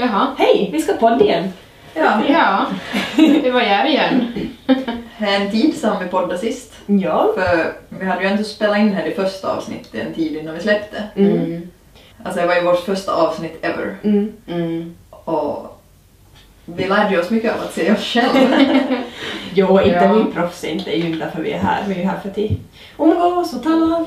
Jaha. Hej, vi ska podda igen. Ja, Ja, det var jag igen. en tid som vi poddade sist. Ja. För vi hade ju inte spelat in här i första avsnittet en tid innan vi släppte. Mm. Alltså det var ju vårt första avsnitt ever. Mm. Mm. Och vi lärde oss mycket av att se oss själva. Jo, inte Ja. vi proffs inte, det är ju inte därför vi är här. Vi är ju här för att umgås och tala.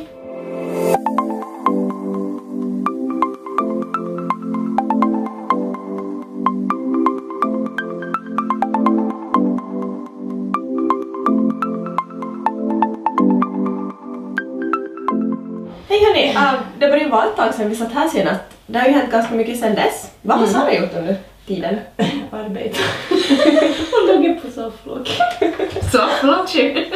Det börjar ju vara ett tag sedan vi satt här senast. Det har ju hänt ganska mycket sedan dess. Vad har Sara gjort under tiden? arbete. Och låg på sofflock. Ju.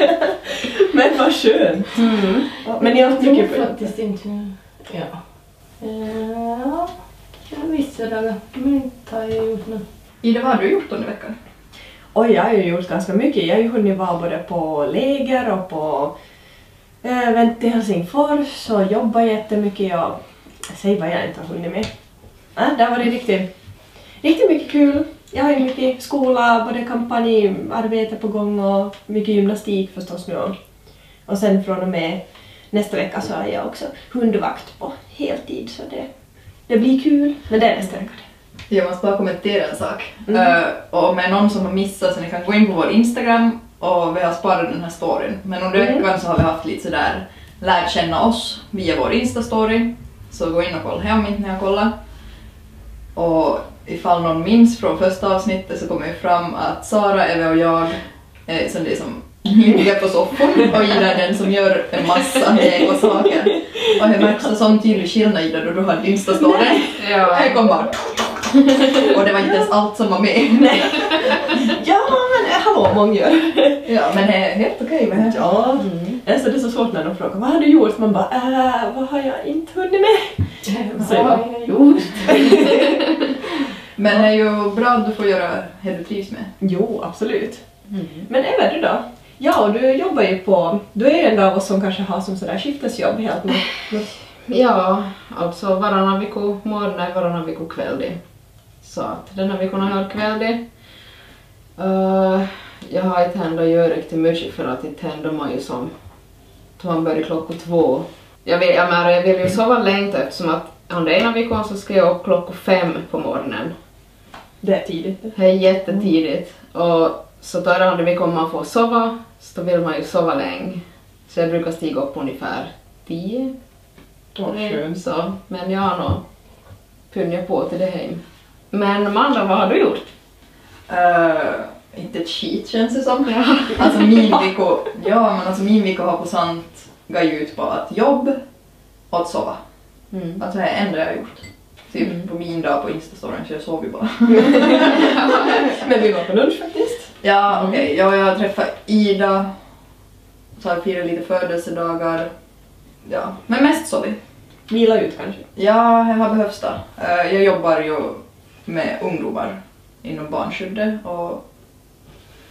Men vad skönt! Mm. Men ni har haft mycket tror faktiskt inte nu. Ja. Eh, Ja, ja vissa dagar. Men inte har jag gjort något. Ida, vad har du gjort under veckan? Oj, jag har ju gjort ganska mycket. Jag har ju hunnit vara både på läger och på äh, event i Helsingfors och jobbat jättemycket. Jag, säg vad jag inte har hunnit med. Äh, det har varit riktigt, riktigt mycket kul. Jag har ju mycket skola, både kampanjarbete på gång och mycket gymnastik förstås nu. Och- sen från och med nästa vecka så är jag också hundvakt på heltid så det, det blir kul. Men det är nästa vecka. Jag måste bara kommentera en sak. Mm. Eh, och om det är någon som har missat så ni kan gå in på vår Instagram och vi har sparat den här storyn. Men under Mm. veckan så har vi haft lite sådär lärt känna oss via vår Insta-story. Så gå in och kolla hem inte ni har kollat. Och ifall någon minns från första avsnittet så kommer ju fram att Sara, Eve och jag är som det som ligger på soffan och Ida är den som gör en massa saker. Och det märks en sån tydlig skillnad Ida då du hade Insta-storyn. Ja. Här kom bara och det var inte ens allt som var med. Ja, men äh, hallå, många gör. Ja, men det är helt okej med det. Ja, Mm. alltså det är så svårt när de frågar vad har du gjort? Man bara äh, vad har jag inte hunnit med? Vad har jag gjort? Men det är ju bra att du får göra det du trivs med. Jo, absolut. Mm. Men Eva, du då? Ja, och du jobbar ju på, du är ju en av oss som kanske har som sådär skiftesjobb helt nu. Ja, alltså varannan vecka morgon och varannan vecka kväll. Så att den här veckan har jag kväll. Uh, jag har inte hänt att göra riktigt mycket för att inte händer man ju som man börjar klockan två. Jag vill, jag, menar, jag vill ju sova länge eftersom att under ena veckan så ska jag upp klockan fem på morgonen. Det är tidigt. Det är jättetidigt. Och så tar det andra veckan om man får sova, så då vill man ju sova länge. Så jag brukar stiga upp ungefär tio. Vad skönt. Så, men jag har nog punnit på till det hem. Men Amanda, vad har du gjort? Uh, inte ett skit känns det som. Alltså min vecka, ja men alltså min vecka har på sant gått ut på att jobb och att sova. Mm. Alltså det är enda jag har gjort. Typ Mm. på min dag på Instastoryn så jag sov ju bara. Men vi var på lunch faktiskt. Ja okej, ja, jag har träffat Ida, så har firat lite födelsedagar. Ja, men mest sovit. Vila ut kanske. Ja, jag har behövt det. Eh, Jag jobbar ju med ungdomar inom barnskyddet och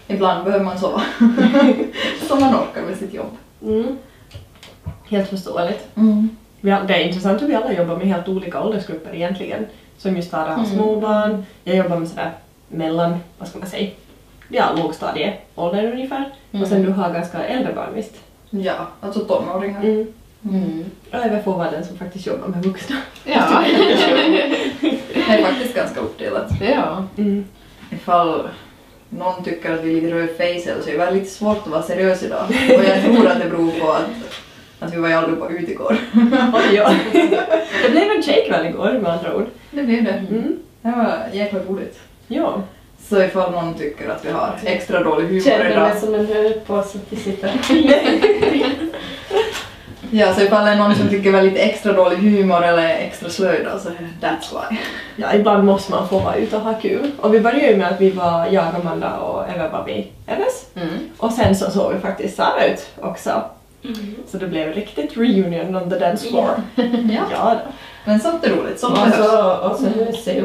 ibland behöver man sova. Som man orkar med sitt jobb. Mm. Helt förståeligt. Mm. Det är intressant hur vi alla jobbar med helt olika åldersgrupper egentligen. Som just Sara har Mm. småbarn, jag jobbar med sådär mellan, vad ska man säga, ja lågstadieåldern ungefär. Och sen du har ganska äldre barn visst? Ja, alltså tonåringar. Mm. Mm. Och jag får vara den som faktiskt jobbar med vuxna. Ja. Det är faktiskt ganska uppdelat. ja. Mm. Ifall någon tycker att vi är lite rödfejsade så är det väldigt svårt att vara seriös idag. Och jag tror att det beror på att, att vi var ju allihopa ute igår. Oj, ja. det blev en tjejkväll igår med andra ord. Det blev det. Mm. Det var jäkla roligt. Ja. Så ifall någon tycker att vi har extra dålig humor Känner idag. mig som en hörpåse att sitta Ja, så ifall det är någon som tycker lite extra dålig humor eller extra slö idag så that's why. ja, ibland måste man få vara ute och ha kul. Och vi började ju med att vi var, jag, Amanda och Eva var vid Eves. Mm. Och sen så såg vi faktiskt Sara ut också. Så det blev riktigt reunion on the dance floor. Ja. Ja då. Men sånt är roligt, sånt behövs. så, och så och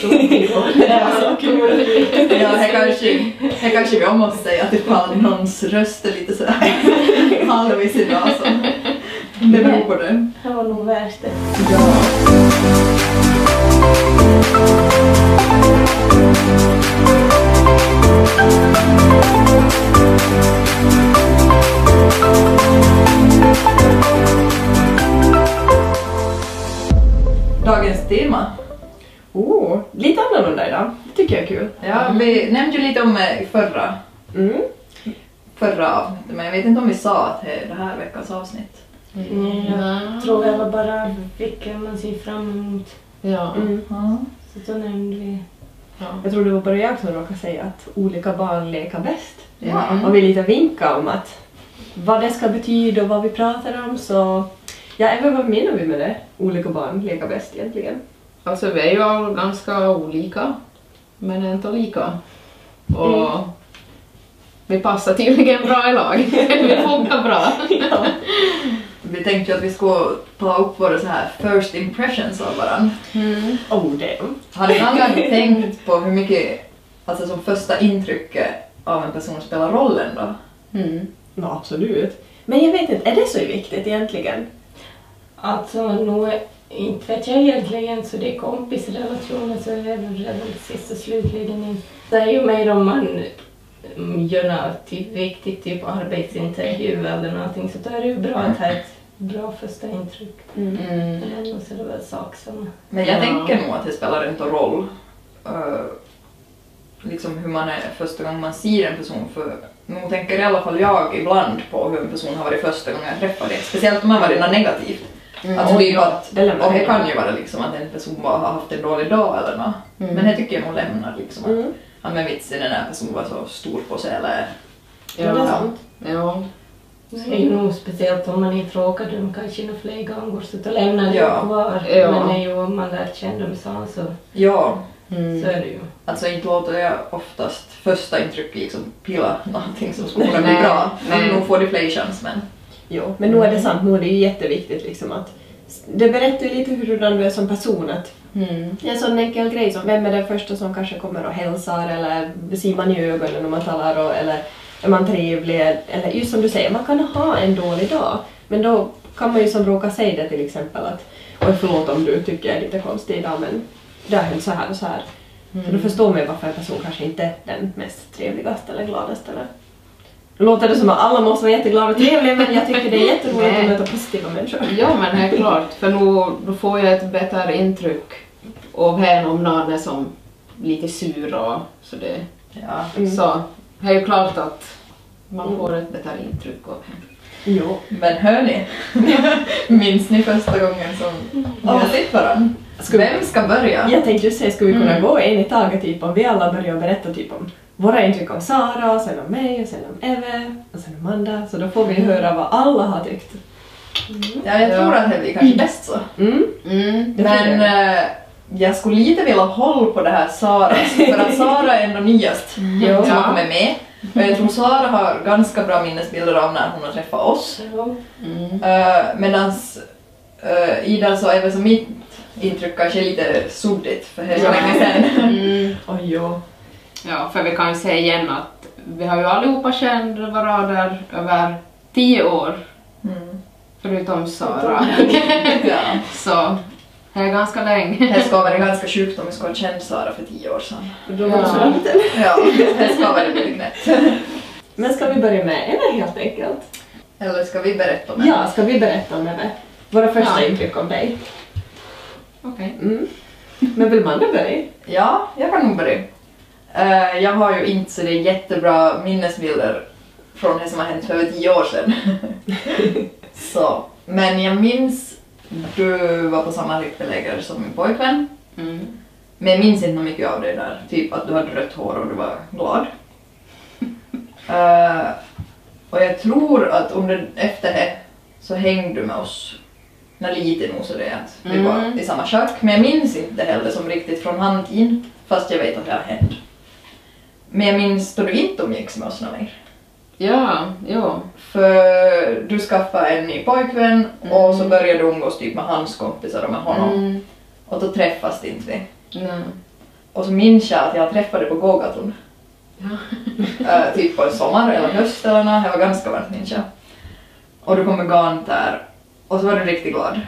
show igår. Det var så kul. Ja, här kanske, här kanske vi måste säga att ifall någons röst är lite sådär halvis idag så det beror på dig. Det var nog värt det. Ja. Dagens tema. Oh, lite annorlunda idag. Det tycker jag är kul. Ja, mm. vi nämnde ju lite om eh, förra. Mm. Förra avsnittet, men jag vet inte om vi sa att det är det här veckans avsnitt. Mm, jag tror det var bara vilka man ser fram emot. Ja. Mm. Så då nämnde vi. ja. Jag tror det var bara jag som råkade säga att olika barn leker bäst. Ja. Och vi lite vinka om att vad det ska betyda och vad vi pratar om så ja, även vad menar vi med det? Olika barn leker bäst egentligen. Alltså vi är ju all ganska olika, men inte lika. Och vi passar tydligen bra i lag. vi funkar bra. ja. Vi tänkte ju att vi skulle ta upp våra så här first impressions av varandra. Oh damn. Har ni någon gång tänkt på hur mycket, alltså som första intrycket av en person spelar roll ändå? Mm. Ja, absolut. Men jag vet inte, är det så viktigt egentligen? Alltså, nog, inte vet jag egentligen, så det är kompisrelationer så är det väl sist och slutligen inte. Det är ju mer om man mm, gör något typ viktigt, typ arbetsintervju eller någonting, så då är det ju bra att ha ett bra första intryck. Mm. Men ändå så är det väl sak som... Men jag Ja. tänker nog att det spelar inte roll eh, liksom hur man är första gången man ser en person för nog tänker i alla fall jag ibland på hur en person har varit första gången jag träffar det. Speciellt om man varit något negativt. Mm. Alltså typ ja. att, Det lämnar och det kan ju vara liksom att en person bara har haft en dålig dag eller något. Mm. Men det tycker jag nog lämnar liksom att, Mm. ja men vitsen den här personen var så stor på sig eller Ja, det är Det är ju nog speciellt om man inte råkar dem kanske några fler gånger så då lämnar det Ja. ju kvar. Ja. Men det är ju om man lär känna dem så, så, ja, Mm. så är det ju. alltså inte låter jag oftast första intryck liksom pilla någonting som skulle kunna bli bra. Men nog får det fler chans men. Jo, men nu är det sant, nu är det ju jätteviktigt liksom att det berättar ju lite hurdan du är som person att Mm. en sån enkel grej som vem är den första som kanske kommer och hälsar eller ser man i ögonen när man talar och, eller är man trevlig eller just som du säger, man kan ha en dålig dag men då kan man ju som råka säga det till exempel att oj förlåt om du tycker jag är lite konstig idag men det har hänt så här och så här. Så då förstår man ju varför en person kanske inte är den mest trevligaste eller gladaste eller nu låter det som att alla måste vara jätteglada och trevliga men jag tycker det är jätteroligt att möta positiva människor. Ja men helt klart, för nu då får jag ett bättre intryck av henne om någon är som lite sur och så det. Ja. Mm. Så det är ju klart att man Mm. får ett bättre intryck av henne. Jo. Men hör ni? Minns ni första gången som ni har sett varandra? Ska vi- Vem ska börja? Jag tänkte just säga, skulle vi kunna Mm. gå en i taget typ om vi alla börjar berätta typ om våra intryck om Sara, och sen om mig, och sen om Eve, och sen om Amanda, så då får vi höra vad alla har tyckt. Ja, jag tror att det blir kanske bäst så. Mm. Mm. Men eh, jag skulle lite vilja hålla på det här Sara, för att Sara är ändå nyast Jo. som har kommit med. Och jag tror Sara har ganska bra minnesbilder av när hon har träffat oss. Ja. Mm. Uh, Medan uh, Ida så är väl som mitt intryck kanske lite suddigt för det är så Ja. länge sedan. Mm. Oj, jo. Ja, för vi kan ju säga igen att vi har ju allihopa känt varandra över tio år, Mm. förutom Sara. Ja. Så det är ganska länge. Det ska vara ganska sjukt om vi skulle ha känt Sara för tio år sedan. Då var det så Ja. långt eller? Ja, det ska vara lite knäppt. Men ska vi börja med Eve helt enkelt? Eller ska vi berätta om det? Ja, ska vi berätta om Eve? Våra första Ja. intryck om dig. Okej. Mm. Men vill Amanda börja? Ja, jag kan nog börja. Eh, jag har ju inte så det är jättebra minnesbilder från det som har hänt för tio år sedan. så, men jag minns du var på samma lyckoläger som min pojkvän. Mm. Men jag minns inte mycket av det där. Typ att du hade rött hår och du var glad. Eh, och jag tror att under, efter det så hängde du med oss när lite nog så det att vi Mm. var i samma kök. Men jag minns inte heller som riktigt från handtiden fast jag vet att det har hänt. Men jag minns då du inte umgicks med oss någon mer. Ja, jo. För du skaffade en ny pojkvän och så Mm. började du umgås typ med hans kompisar och med honom. Mm. Och då träffas inte vi. Nej. Och så minns jag att jag träffade på gågatan. Ja. Eh, typ på en sommar eller höst eller nåt. Det var ganska varmt minns jag. Och du kom med garn där. Och så var du riktigt glad.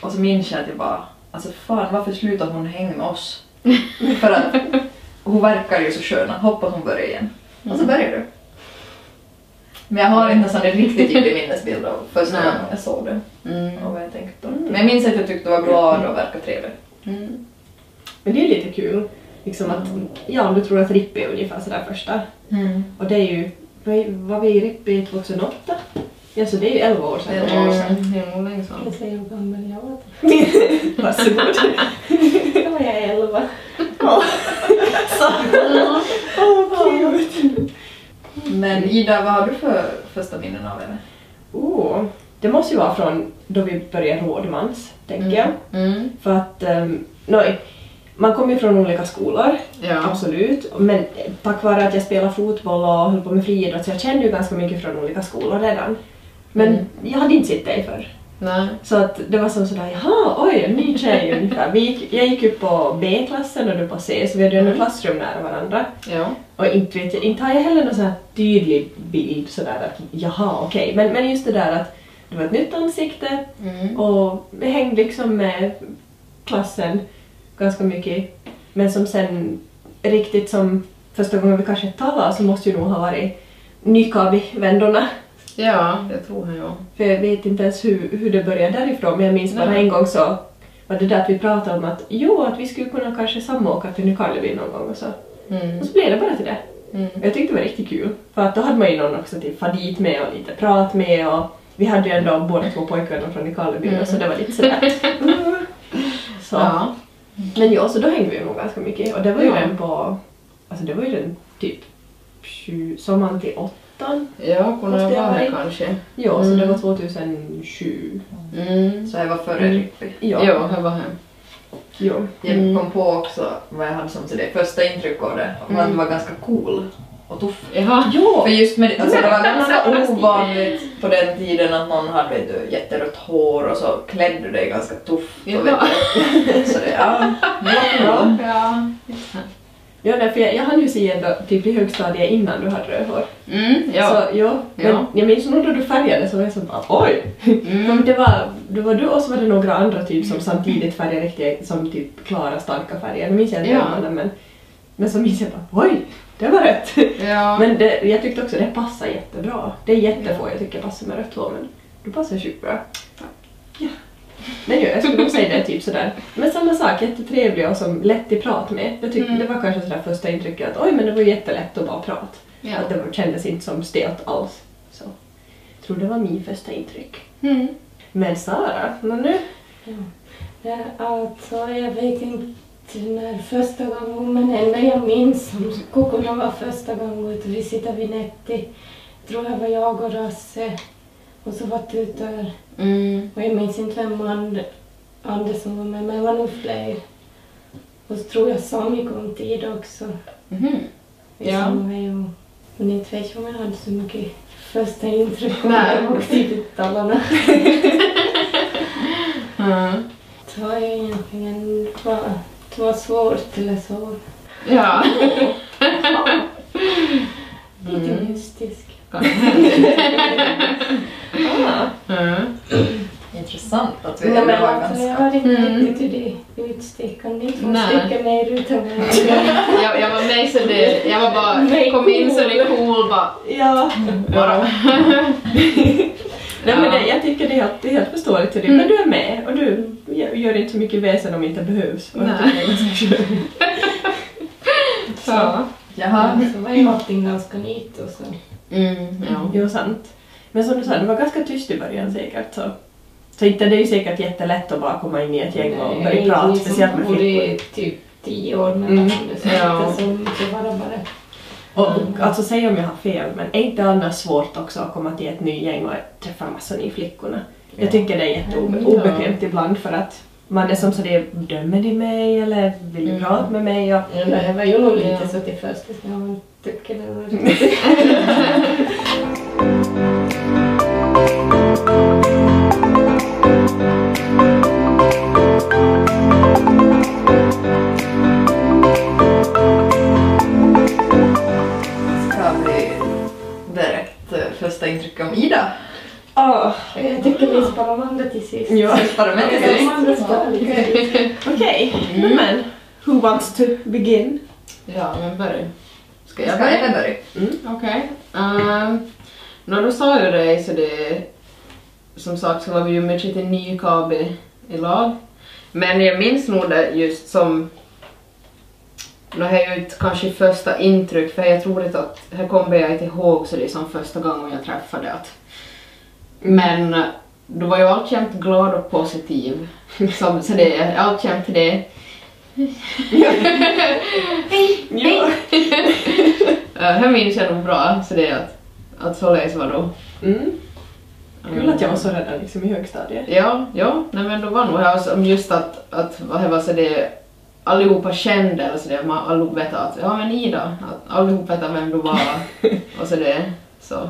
Och så minns jag att jag bara, alltså fan varför slutar hon hänga med oss? För att hon verkar ju så skön, hoppas hon börjar igen. Och så börjar du. Men jag har inte en sån där riktigt tydlig minnesbild av första Nej. gången jag såg det Mm. och vad jag tänkte då. Men jag minns att jag tyckte du var glad och verkade trevlig. Mm. Men det är lite kul. Liksom att, ja om du tror att RIP är ungefär sådär första. Mm. Och det är ju, vad- var vi i RIP i 2008? Ja så det är ju 11 år sedan. Elva år sedan. Mm, det är nog länge sedan. Jag säger hur gammal jag var. Varsågod. Då var jag elva. Ja. Så. Åh, cute. Men Ida, vad har du för första minnen av henne? Oh, det måste ju vara från då vi började rådmans, tänker jag. Mm. För att, um, nej, man kommer ju från olika skolor, Ja. absolut. Men tack vare att jag spelar fotboll och höll på med friidrott så jag kände ju ganska mycket från olika skolor redan. Men Mm. jag hade inte sett dig förr. Nej. Så att det var som sådär, jaha, oj, en ny tjej ungefär. Vi gick, jag gick upp på B-klassen och du på C, så vi hade ju ändå klassrum nära varandra. Ja. Och inte, vet jag, inte har jag heller någon sån här tydlig bild sådär att jaha, okej. Men, men just det där att det var ett nytt ansikte Mm. och vi hängde liksom med klassen ganska mycket. Men som sen riktigt som första gången vi kanske talade så måste ju nog ha varit Nykabi-vändorna. Ja, det tror jag ja. För jag vet inte ens hur, hur det började därifrån men jag minns bara Nej. en gång så var det där att vi pratade om att jo, att vi skulle kunna kanske samåka till Nykarleby någon gång och så. Mm. Och så blev det bara till det. Mm. Jag tyckte det var riktigt kul. För att då hade man ju någon också till fara dit med och lite prat med och vi hade ju ändå båda två pojkvänner från Nykarleby Mm. så det var lite sådär. Så. Ja. Men ja, så då hängde vi nog ganska mycket och det var ju Ja. den på, alltså det var ju den typ sommaren till åttan. Ja, kunde jag vara i? kanske. Ja, så Mm. det var 2007. Mm. Så jag var före Mm. Rippi. Ja. Ja, jag var hem. Jo. Jag Mm. kom på också vad jag hade som till det första intryck av det, var att Mm. du var ganska cool och tuff. Jaha. Ja! För just med, alltså det var ganska ovanligt på den tiden att någon hade vet du, jätterött hår och så klädde du dig ganska tufft. Och, vet du. Så det, ja, det var bra. Ja. Ja, nej, för jag, jag hann ju se ändå typ i högstadiet innan du hade rödhår. Mm, ja. Så ja, men Ja. jag minns nog då du färgade så var jag så bara oj! Mm. Men det var, det var du och så var det några andra typ som samtidigt färgade riktigt som typ klara starka färger. Nu minns jag inte Ja. namnen men, men så minns jag bara oj! Det var rätt! Ja. Men det, jag tyckte också det passar jättebra. Det är jättefå jag tycker passar med rött hår men du passar sjukt bra. Men ja, jag skulle nog säga det typ sådär. Men samma sak, jättetrevlig och som lätt i prat med. Jag tyckte Mm. det var kanske sådär första intrycket att oj men det var jättelätt att bara prata. ja. Att det var, kändes inte som stelt alls. Så jag tror det var min första intryck. Mm. Men Sara, nå nu? Ja. Ja, alltså, jag vet inte när första gången, men enda jag minns som kunna vara första gången vi sitter vid Netti. Tror jag var jag och Rasse och så var tutor. Mm. Och jag minns inte vem and, Andersson var med, men det var nog fler. Och så tror jag Sami kom tid också. Mhm. i Ja. vej. Och, men inte vet om jag hade så mycket första intryck om jag åkte till Dalarna. Mm. Det var ju egentligen det var, det var svårt eller så. Ja. Lite Mm. mystisk. Mm. Intressant att vi Nej, men var alltså, jag var inte Mm. riktigt i det utstickande. Inte två Nej. stycken mer utan jag, jag var med så det, jag var bara, Nej, kom in så cool. det cool bara. ja. bara. Nej, men Ja. det, jag tycker det är helt, det är helt förståeligt till det. Mm. Men du är med och du gör inte så mycket väsen om det inte behövs. Och Nej. är. Ja. Jaha. så var ju allting ganska nytt och så. Mm, ja. Jo, sant. Men som du sa, det var ganska tyst i början säkert. Så, så inte det är ju säkert jättelätt att bara komma in i ett gäng och Nej, börja prata, ni som speciellt med flickor. typ tio år mellan Mm. Så Ja. inte så mycket bara. Och Mm. alltså säg om jag har fel, men är inte annars svårt också att komma till ett nytt gäng och träffa massa nya flickorna? Jag tycker det är jätteobekvämt ibland för att man är som så det dömer de mig eller vill de Mm. prata med mig? Och, Ja, det var ju nog lite Ja. så till första ska man tycka det var berätta första intryck om Ida? Åh, Jag tycker vi sparar om andra till sist. ja. Bara med Jag till sist. sparar. Okej, Mm. men who wants to begin? ja, men börja. Ska jag Ska börja? Ellen börja? Okej. Okay. Nå, du sa ju det så det... Som sagt så var vi ju mycket till Nykabi i lag. Men jag minns nog det just som Det är ju inte kanske första intryck, för jag tror inte att, här kommer jag inte ihåg så det är som första gången jag träffade att men du var ju alltjämt glad och positiv. Så, så det är alltjämt det. Ja. Uh, här minns jag nog bra, så det är att, att således var då. Mm. Kul att jag var så redan liksom i högstadiet. Ja, ja, nej men då var nog här som just att, att vad var så det allihopa kände, eller så det, man allihop vet att ja men Ida, att allihop vet vem du var och så det, så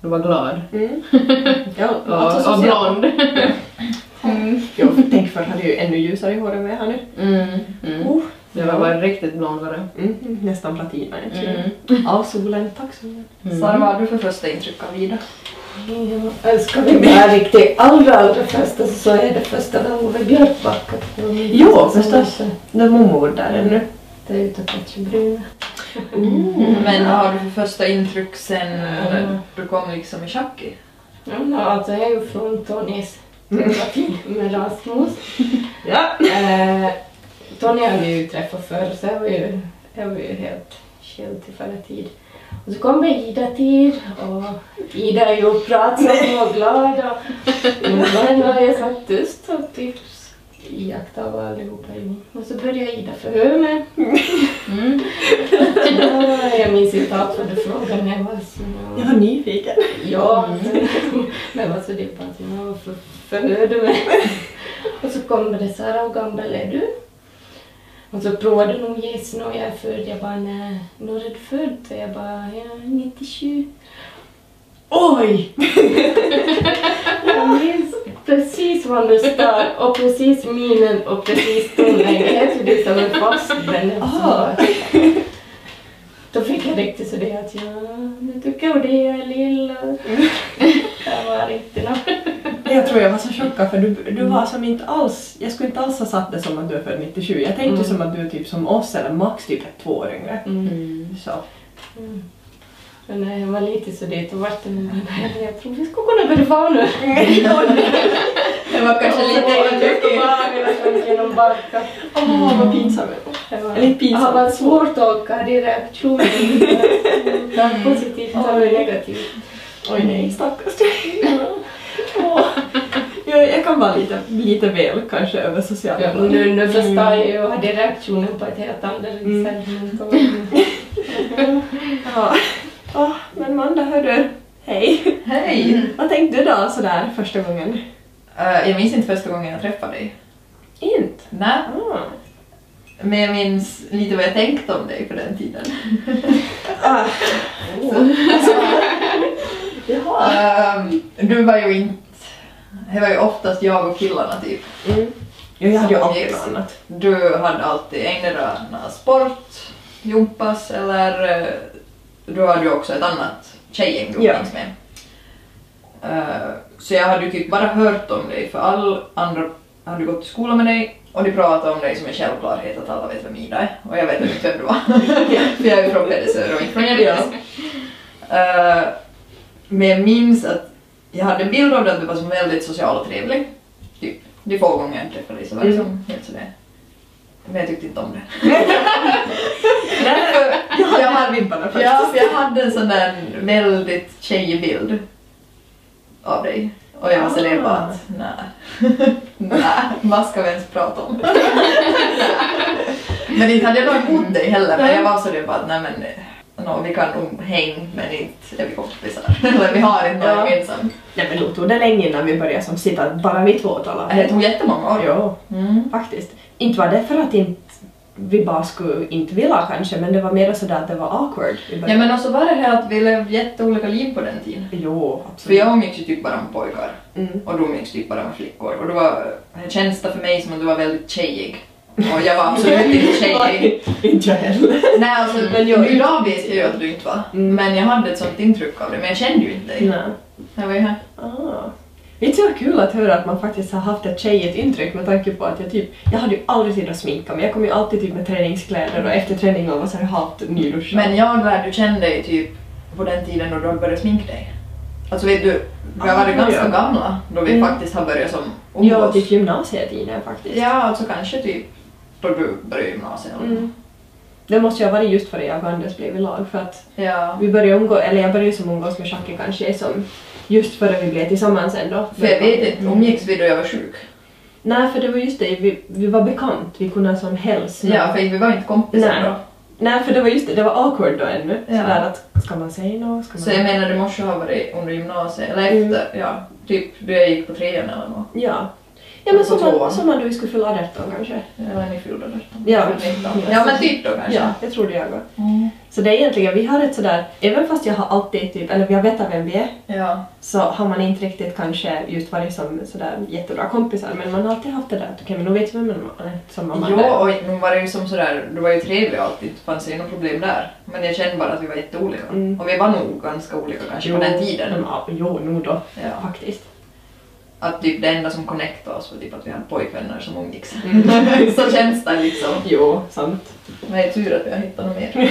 du var glad. Mm. Ja, Och, alltså och social- blond. Mm. Jo, tänk för hade ju ännu ljusare hår än vad jag har nu. Mm, mm. Oh, Jag var bara riktigt blond var det. mm, nästan platina egentligen. Mm. Av solen, tack solen. Mm. Sara, vad har du för första intryck av Ida? Ja, ska vi vara riktigt allra, allra första så är det första där Ove Björkbacka. Jo, förstås. Det är mormor där ännu. Det är utanför Bruna. Men vad har du för första intryck sen Mm. du kom liksom i schack i? Ja, no, alltså jag är ju från Tonys terapi med Rasmus. Ja. Eh, Tony hade vi ju träffat förr så jag var ju, jag var ju helt skild till förra tid. Och så kommer Ida-tid och Ida är ju pratsam och glad och men har jag satt tyst och typ iakttagit vad allihopa. Och så började Ida förhöra mig. Mm. Ja, jag minns inte allt vad du frågade när jag var så... Jag var nyfiken. Ja, men vad så det bara att jag för, förhörde mig. Och så kommer det så här, hur gammal är du? Och så provade de gissa när jag är född. Jag bara, nej, när är du född? Och jag bara, ja, 97. Oj! Jag minns precis vad du sa och precis minen och precis tonläget. Det som en fast den. Ah. Då fick jag riktigt så det att ja, nu tycker jag det jag är lilla. Det var riktigt något. Jag tror jag var så chockad för du, du var som inte alls, jag skulle inte alls ha satt det som att du är född 97. Jag tänkte Mm. som att du är typ som oss eller max typ ett två år yngre. Mm. Så. Mm. Men när jag var lite så det då vart nog nej, jag tror vi skulle kunna börja vara nu. Det var kanske lite lite genom barka. Åh, vad pinsamt. Det var, Eller pinsamt. det var svårt att tolka de reaktionerna. Det var positivt och negativt. Oj nej, stackars dig. Åh. Jag, jag kan vara lite, lite väl kanske över sociala Ja, medier. nu, nu förstår jag ju och hade reaktionen på ett helt annat sätt. Mm. Ja. Åh, men Manda, hörru. Hej. Hej! Vad tänkte du då sådär första gången? Eh, jag minns inte första gången jag träffade dig. Inte? Nej, Ah. men jag minns lite vad jag tänkte om dig på den tiden. Ah. Jaha. Ehm, du var ju inte... Det var ju oftast jag och killarna typ. Mm. Jo, jag hade ju alltid något annat. Du hade alltid endera sport, jumpas eller eh, du hade ju också ett annat tjejgäng du Ja. umgicks med. Så jag hade ju typ bara hört om dig för all andra hade gått i skolan med dig och de pratade om dig som en självklarhet att alla vet vem Ida är och jag vet inte vem du var. för jag är ju från Pedersö och inte från Gäddis. Eh, men jag minns att jag hade en bild av dig att du var som väldigt social och trevlig. Typ de få gånger jag träffade dig så var det Mm. som helt sådär. Men jag tyckte inte om det. Nej, jag hade Jag de här hade- vibbarna. Ja, för jag hade en sån där väldigt tjejig bild av dig. Och jag var sådär bara att nej, nej, vad ska vi ens prata om? men inte hade jag något emot dig heller, men jag var sådär bara att nej men no, vi kan nog häng men inte är vi kompisar. Eller vi har inte något gemensamt. Nej men då tog det länge innan vi började som sitta bara vi två tala. Det tog jättemånga år. Jo, Mm. faktiskt. Inte var det för att inte vi bara skulle inte vilja kanske, men det var mer sådär att det var awkward. Ja men också var det här att vi levde jätteolika liv på den tiden. Jo, För absolut. jag umgicks ju typ bara med pojkar. Mm. och du umgicks typ bara med flickor. Och då var, det känns det för mig som att du var väldigt tjejig. Och jag var absolut inte tjejig. inte jag heller. Nej alltså, Men jag- idag vet jag ju att du inte var. Mm. Men jag hade ett sånt intryck av det, men jag kände ju inte dig. Nej. Jag var ju här. Ah. Vet du vad kul att höra att man faktiskt har haft ett tjejigt intryck med tanke på att jag typ, jag hade ju aldrig tid att sminka mig. Jag kom ju alltid typ med träningskläder och efter träningen var så här halvt nyduschad. Men jag lärde känna dig typ på den tiden då du börjat sminka dig. Alltså vet du, vi har varit Ah, ganska ja. gamla då vi Mm. faktiskt har börjat som Ja, umgås. typ gymnasietiden faktiskt. Ja, alltså kanske typ då du började gymnasiet. Mm. Det måste ju ha varit just före jag och Anders blev i lag för att Ja. vi började umgås, eller jag började som umgås med Jackie kanske som just före vi blev tillsammans ändå. För jag vet inte, umgicks vi då jag var sjuk? Nej, för det var just det, vi, vi var bekant, vi kunde som hälsa. Ja, för vi var inte kompisar Nej. då. Nej, för det var just det, det var awkward då ännu. Ja. Sådär att, ska man säga något? Ska man... Så jag menar det måste ha varit under gymnasiet, eller Mm. efter, ja, typ då jag gick på trean eller något. Ja. Ja men som man, som man då vi skulle fylla 18 kanske. Eller ni fyllde det. Ja. Ja men typ då kanske. Ja, det trodde jag också. Mm. Så det är egentligen, vi har ett sådär, även fast jag har alltid typ, eller vi har vetat vem vi är, Ja. så har man inte riktigt kanske just varit som sådär jättebra kompisar, men man har alltid haft det där att okej men nu vet vi vem man är som mamma Jo, är. och nu var det ju som sådär, du var ju trevlig alltid, det fanns ju något problem där. Men jag kände bara att vi var jätteolika. Mm. Och vi var nog ganska olika kanske på den tiden. men, ja, jo, nog då, Ja. faktiskt. Att typ det enda som connectade oss var typ att vi hade pojkvänner som umgicks. Mm. Så känns det liksom. Jo, sant. Men det är tur att vi har hittat något mer.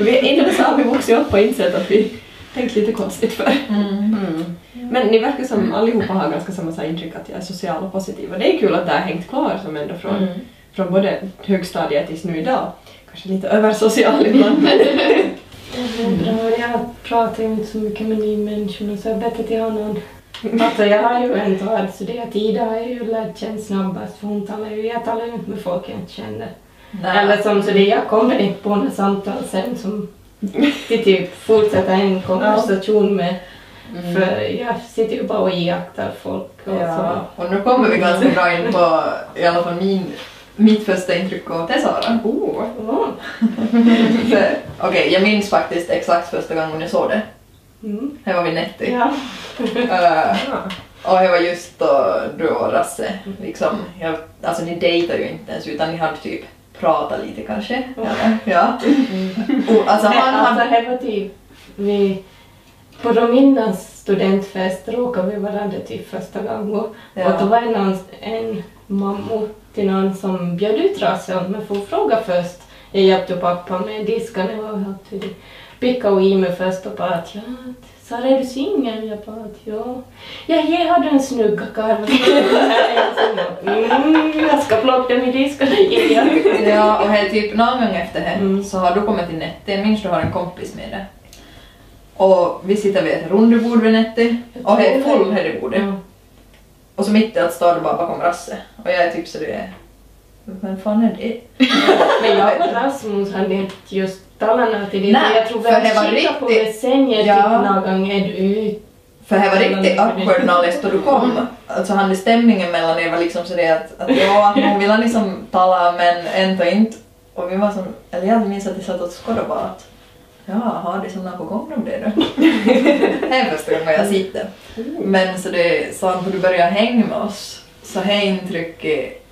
Vi, inte så har vi vuxit upp och insett att vi tänkt lite konstigt för. Mm. Mm. Men ni verkar som allihopa har ganska samma så här intryck att jag är social och positiv och det är kul att det har hängt kvar som ändå från, Mm. från både högstadiet tills nu idag. Kanske lite översocial ibland men Det är bra. Jag pratar inte så mycket med nya människor så jag är bättre till någon. Alltså jag har ju inte varit studerat. Ida har jag ju lärt känna snabbast för hon talar ju, jag talar ju inte med folk jag inte känner. Nej. Eller som så det jag kommer inte på några samtal sen som till typ fortsätta en konversation med. Mm. För jag sitter ju bara och iakttar folk och Ja. Och nu kommer vi ganska bra in på i alla fall min, mitt första intryck av det Sara. oh. så. För, Okej, jag minns faktiskt exakt första gången jag såg det. Mm. Det var vid Netti. Ja. Ja. och det var just då du och Rasse, liksom, jag, alltså ni dejtade ju inte ens utan ni hade typ pratat lite kanske. Eller? Ja. Och, alltså han alltså det var typ vi på Rominnas studentfest råkade vi varandra typ första gången och Ja. då var det någon, en mamma till någon som bjöd ut Rasse men får fråga först. Jag hjälpte pappa med diskarna och allt för det. Picka och i mig först och bara att ja, Sara är du singel? Jag bara att ja. Ja, jag hade en snygga karl. mm, jag ska plocka min diskarna igen. Ja, och här typ någon gång efter det Mm. så har du kommit till Netti, jag minns du har en kompis med dig. Och vi sitter vid ett rundebord vid Netti och det är full här i bordet. Ja. Och så mitt i allt står du bara bakom Rasse. Och jag är typ så det är... Vem fan är det? Men jag och Rasmus hade inte just talat till det. Nej, jag tror för det var på det jag Ja. typ någon gång är du. För det var riktigt awkward knowledge då du kom. Alltså han det stämningen mellan er var liksom så det att, att ja, hon ville liksom tala men ändå inte. Och vi var som, eller jag minns att vi satt och skådade bara att ja, har de sådana på gång om det då? det är första gången jag sitter. Men så det, så när du började hänga med oss så här intrycket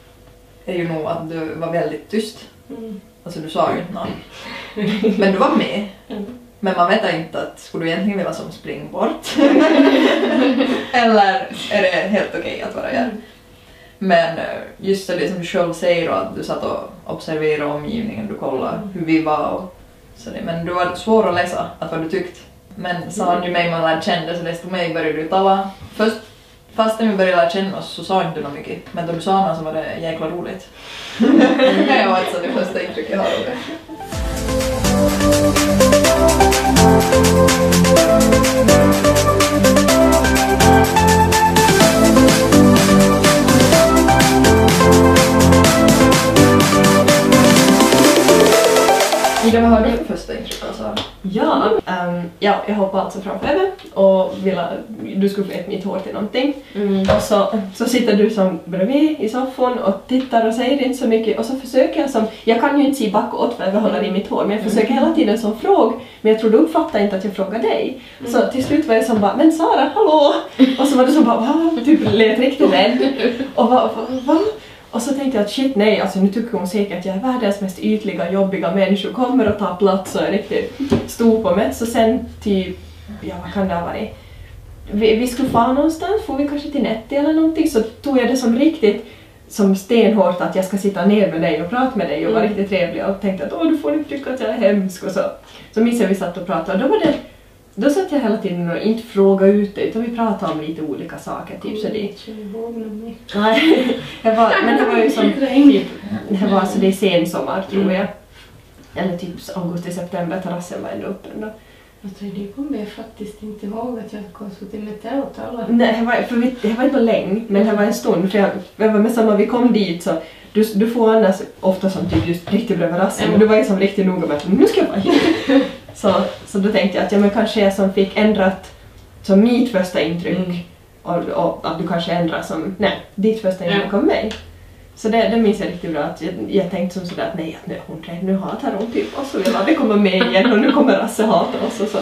är ju nog att du var väldigt tyst. Mm. Alltså du sa ju inte något. Men du var med. Mm. Men man vet inte att skulle du egentligen vilja som springa bort? Eller är det helt okej att vara här? Men eh, just det som du själv säger och att du satt och observerade omgivningen, du kollade hur vi var och så det. Men du var svår att läsa att vad du tyckte. Men sa du mig man lärde känna så desto mer började du tala. Först, fastän vi började lära känna oss så sa inte du något mycket. Men då du sa något så var det jäkla roligt. det var alltså det första intrycket jag har av det. Har du för första intryck av Sara? Ja, ehm, ja, jag hoppade alltså framför henne och ville, du skulle fläta mitt hår till någonting. Och så, så sitter du som bredvid i soffan och tittar och säger inte så mycket och så försöker jag som, jag kan ju inte se bakåt för jag håller i mitt hår men jag försöker hela tiden som fråga men jag tror du uppfattar inte att jag frågar dig. Så till slut var jag som bara men Sara, hallå! Och så var du som bara va? Typ lät riktigt rädd. Och va, va, va? Och så tänkte jag att shit nej, alltså nu tycker hon säkert att jag är världens mest ytliga, jobbiga människa, kommer att ta plats och är riktigt stor på mig. Så sen typ, ja vad kan det ha varit? Vi, vi skulle fara någonstans, får vi kanske till Netti eller någonting, så tog jag det som riktigt som stenhårt att jag ska sitta ner med dig och prata med dig och vara riktigt trevlig och tänkte att åh du får inte tycka att jag är hemsk och så. Så minns jag vi satt och pratade och då var det då satt jag hela tiden och inte frågade ut det utan vi pratade om lite olika saker, typ så det Nej, det var, men det var ju som typ, det var alltså det är sensommar tror jag. eller typ augusti-september, terrassen var ändå öppen då. Alltså, det kommer jag faktiskt inte ihåg att jag suttit med tältala. Nej, det var, för vi, det var inte länge, men det var en stund. För jag, jag var med samma, vi kom dit så du, du får annars ofta som typ just riktigt bredvid rassen, men du var ju som riktigt noga med att nu ska jag vara hit. Så, så då tänkte jag att ja, men kanske jag som fick ändrat som mitt första intryck Mm. och, och att du kanske ändrar som, nej, ditt första intryck Ja. av mig. Så det, det minns jag riktigt bra att jag, jag tänkte som sådär att nej, att nu, hon, nu hatar hon typ oss och vill aldrig komma med igen och nu kommer Rasse hata oss och så.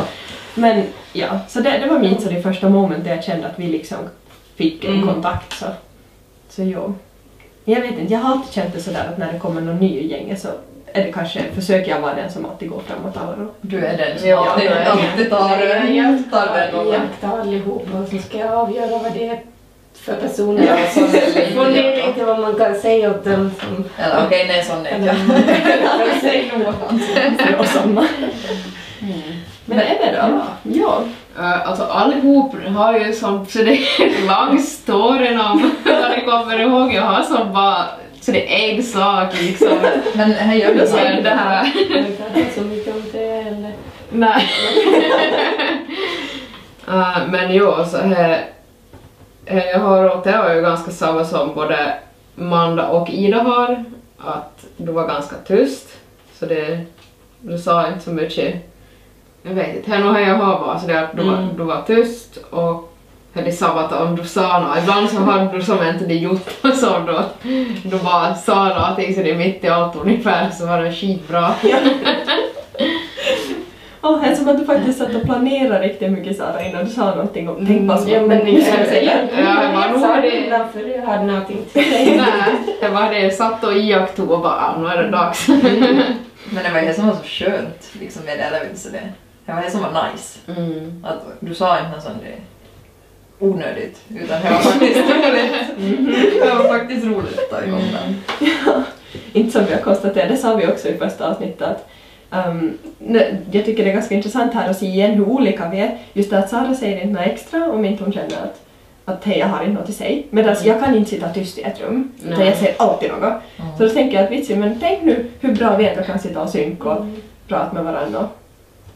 Men ja, så det, det var min så det första moment där jag kände att vi liksom fick en Mm. kontakt så. Så jo. Jag vet inte, jag har alltid känt det sådär att när det kommer någon ny i gänget så är det kanske, försöker jag vara den som alltid går framåt alla då. Du är den som Ja, alltid, är- alltid tar, jag tar den iakttar allihopa och så ska jag avgöra vad det är för personer. Ja. Fundera inte vad man kan säga åt dem som... Eller okej, nej sån är jag. Det var samma. Men är det då? Ja. Uh, alltså allihop har ju som, så det är lång story om vad ni kommer ihåg. Jag har som bara, så det är en sak liksom. Men här gör du Så det här. Jag inte så mycket om det eller... Nej. uh, men jo, så här, eh, jag har och det var ju ganska samma som både Manda och Ida har, att du var ganska tyst, så det, du sa inte så mycket. Jag vet inte, här nu har jag hört bara så det att du, var, Mm. du var tyst och det är samma att om du sa något, ibland så hade du som inte det gjort som då, du bara sa någonting så det är mitt i allt ungefär så var det skitbra. Åh, det är som att du faktiskt satt och planerade riktigt mycket Sara innan du sa någonting och tänkte bara så, Ja, men ska jag säga. Ja, jag jag nu sa det det- innan för jag hade någonting till dig. Nej, det var det jag satt och iakttog och bara ah, nu är det dags. Men det var det som var så skönt liksom med det, eller det. Det var det som var nice. Mm. Att du sa inte något sånt det onödigt, utan det var faktiskt roligt. Det var faktiskt roligt att ta igång den. Inte som vi har konstaterat, det sa vi också i första avsnittet att ne- jag tycker det är ganska intressant här att se igen hur olika vi är. Just det att Sara säger inte något extra om inte hon känner att, att hej, jag har inte något att säga. Medan jag kan inte sitta tyst i ett rum, utan Nej. jag säger alltid något. Så då tänker jag att vitsigt, men tänk nu hur bra vi ändå kan sitta och synka och Mm. prata med varandra.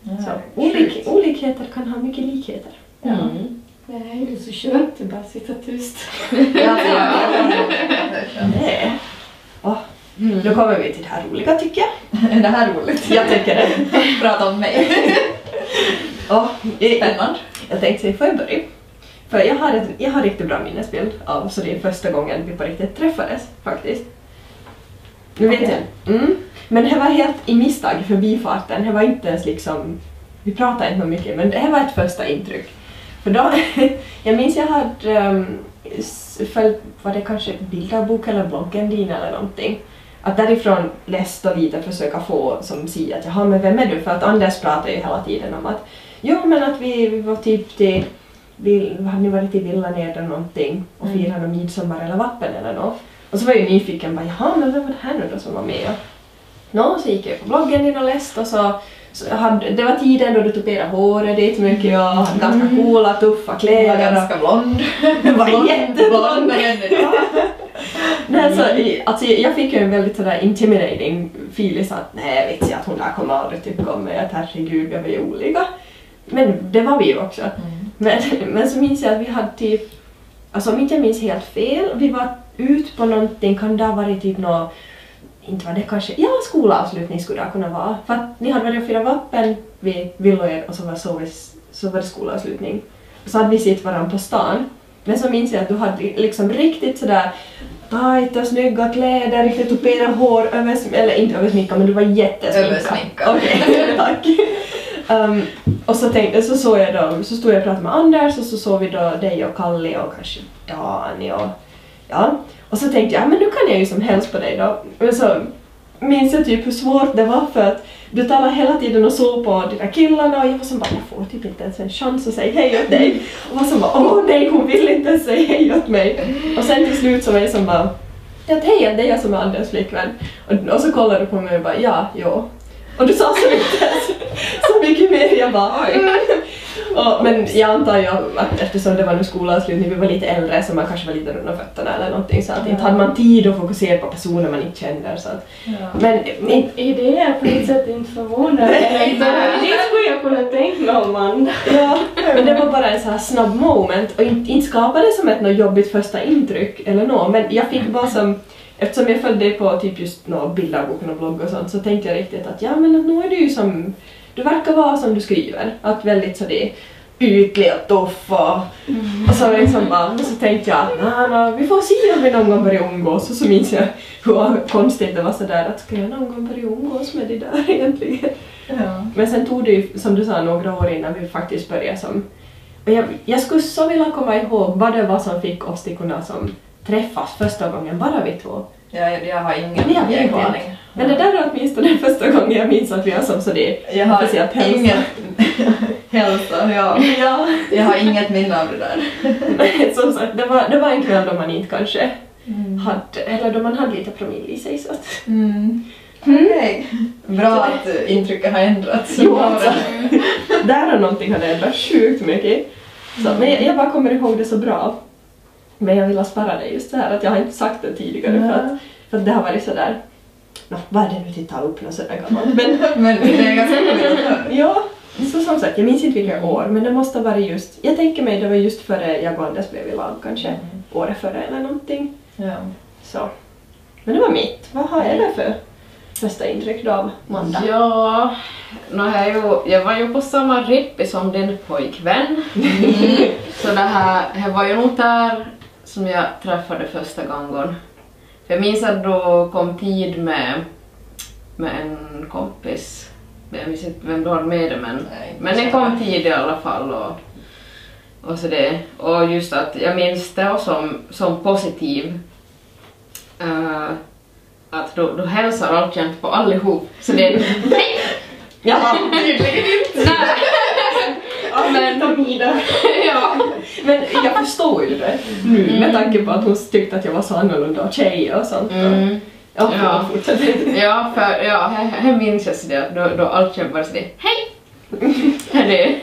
Ja, olik, olikheter kan ha mycket likheter. Mm. Det är så skönt att bara sitta tyst. Ja. Nej. Åh, Mm. då kommer vi till det här roliga tycker jag. Är det här roligt? Jag tycker det. Prata om mig. Jag, Spännande. jag tänkte säga, får jag börja? För jag har, ett, jag har riktigt bra minnesbild av så det är första gången vi på riktigt träffades faktiskt. Nu vet Okej. jag. Mm. Men det var helt i misstag förbifarten. Det var inte ens liksom, vi pratade inte mycket men det här var ett första intryck. För då, jag minns jag hade um, följt, var det kanske bildarbok eller bloggen din eller någonting. Att därifrån läst och lite försöka få som si att jaha men vem är du? För att Anders pratar ju hela tiden om att jo men att vi, vi var typ till Vill, hade ni varit i Villaner eller någonting och Mm. firat någon midsommar eller vappen eller något? Och så var jag ju nyfiken bara jaha men vem var det här nu då som var med? Nå, så gick jag på bloggen din och läste och så hade, det var tiden då du tuperade håret dit mycket och hade ganska coola tuffa Jag var kläder. och- ganska blond. Du var Blond jätteblond. Nej, så, alltså, jag fick ju en väldigt sådär intimidating feeling så att nej, vet jag att hon där kommer aldrig tycka om mig, att herregud, vi var ju olika. Men det var vi ju också. Men, men så minns jag att vi hade typ, alltså om inte jag minns helt fel, vi var ut på någonting, kan det ha varit typ nå inte var det kanske, ja skolavslutning skulle det kunna vara. För att ni hade varit och firat vappen vid Villoer och så var, så, så var det skolavslutning. Och så hade vi sett varandra på stan. Men så minns jag att du hade liksom riktigt sådär tajta, snygga kläder, riktigt tuperat hår, över, eller inte översminkad men du var jättesminkad. Översminkad. Okej, tack. Um, och så, tänkte, så såg jag då, så stod jag och pratade med Anders och så såg vi då dig och Kalle och kanske Dani och ja. Och så tänkte jag, ja men nu kan jag ju som helst på dig då. Men så minns jag typ hur svårt det var för att du talade hela tiden och såg på de där killarna och jag var som bara, jag får typ inte ens en chans att säga hej åt dig. Och var som bara, åh nej hon vill inte ens säga hej åt mig. Och sen till slut så var jag som bara, ja hej det är jag som är Anders flickvän. Och, och så kollade du på mig och bara, ja, jo. Och du sa så mycket, så mycket mer, jag bara, Oj. Och, men jag antar ju att eftersom det var nu skolavslutning, vi var lite äldre så man kanske var lite runda fötterna eller någonting så att inte hade man tid att fokusera på personer man inte känner. Så att, men min, I det är jag på ett sätt inte förvånad. Det skulle jag kunna tänka mig om man... ja, men det var bara en så här snabb moment och inte, inte skapade det som ett något jobbigt första intryck eller något men jag fick bara som Eftersom jag följde på typ just några bilderboken och blogg och sånt så tänkte jag riktigt att ja men nu är du ju som du verkar vara som du skriver. Att väldigt sådär ytlig och tuff och, och så liksom bara, så tänkte jag att nah, nah, vi får se om vi någon gång börjar umgås och så minns jag hur konstigt det var sådär att ska jag någon gång börja umgås med det där egentligen? Ja. Men sen tog det ju som du sa några år innan vi faktiskt började som och jag, jag skulle så vilja komma ihåg vad det var som fick oss till kunna som träffas första gången, bara vi två. Jag, jag har ingen Jag vet inte. aning. Men det där är åtminstone första gången jag minns att vi har som sådär Jag har ingen hälsa, ja. Ja. Jag har inget minne av det där. Som sagt, det var, det var en kväll då man inte kanske hade, eller då man hade lite promille i sig så att... Mm. Okej. Bra att intrycket har ändrats. Jo, alltså. Där har någonting ändrats sjukt mycket. Så, men jag, jag bara kommer ihåg det så bra. Men jag vill spara det just så här att jag har inte sagt det tidigare för, att, för att det har varit sådär Nå, vad är det nu till ta upp något sådär gammalt? Men Men det är ganska roligt ja, så som sagt, jag minns inte vilka år men det måste ha varit just, jag tänker mig det var just före jag och Anders blev i lag kanske, året före eller någonting. Ja. Så. Men det var mitt. Vad har jag det för första intryck då av måndag? Ja, no, ju, jag var ju på samma rippi som din pojkvän. Så det här, det var ju nog där som jag träffade första gången. För jag minns att då kom tid med, med en kompis. Jag minns inte vem du hade med dig men, Nej, men det så kom tid i alla fall. Och, och, så det. och just att jag minns det som, som positiv. eh, att du, du hälsar alltjämt på allihop. Så det är Jaha, Tydligen inte. ja, men, ja. Men jag förstår ju det nu med tanke på att hon tyckte att jag var så annorlunda och tjej och sånt. Mm. Ja, Ja. ja. Ja, för ja, här, här minns jag sådär, då, då alltjämt bara sådär hej! Här det.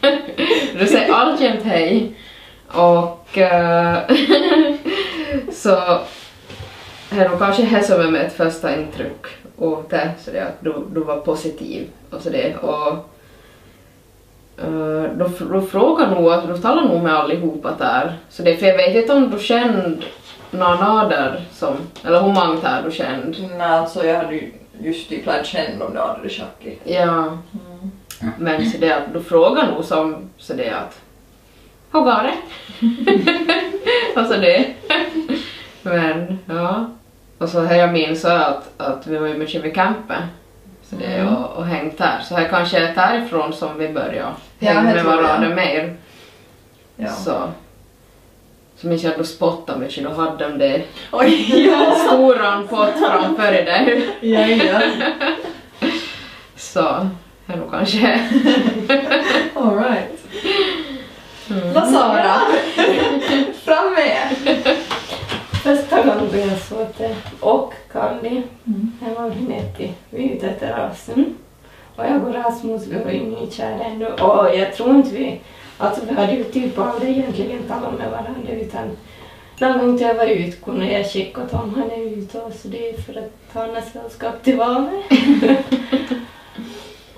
Du säger alltjämt hej. Och eh, så här nog kanske hälsar med mig ett första intryck och det så det att du, du var positiv och så det och uh, då, då frågar nog, att du talar nog med allihopa där så det för jag vet inte om du kände någon där som, eller hur många där du kände? Nej, alltså jag hade ju just typ lärt känna om det hade det. Ja. Men så det att du frågar nog som så det att hur går det? alltså det. Men ja. Och så här jag minns så att, att vi var ju mycket vid campen. Så det Mm. och, och hängt där. Så här kanske är därifrån som vi börjar Ja, hänga det med tror jag. varandra mer. Ja. Så. Så minns jag att du spottade mycket, då hade de det Oj, ja. stora pott framför dig. Ja, ja. Så, här nog kanske. All right. Mm. Då? Fram med er. Första gången jag såg det och Mm. det var Vinetti, vi är ute efter rasen. Och jag och Rasmus, vi var ju nykära ännu och jag tror inte vi, alltså vi hade ju typ aldrig egentligen talat med varandra utan någon gång jag var ute kunde jag skicka åt honom, han är ute och så det är för att han har sällskap till valet.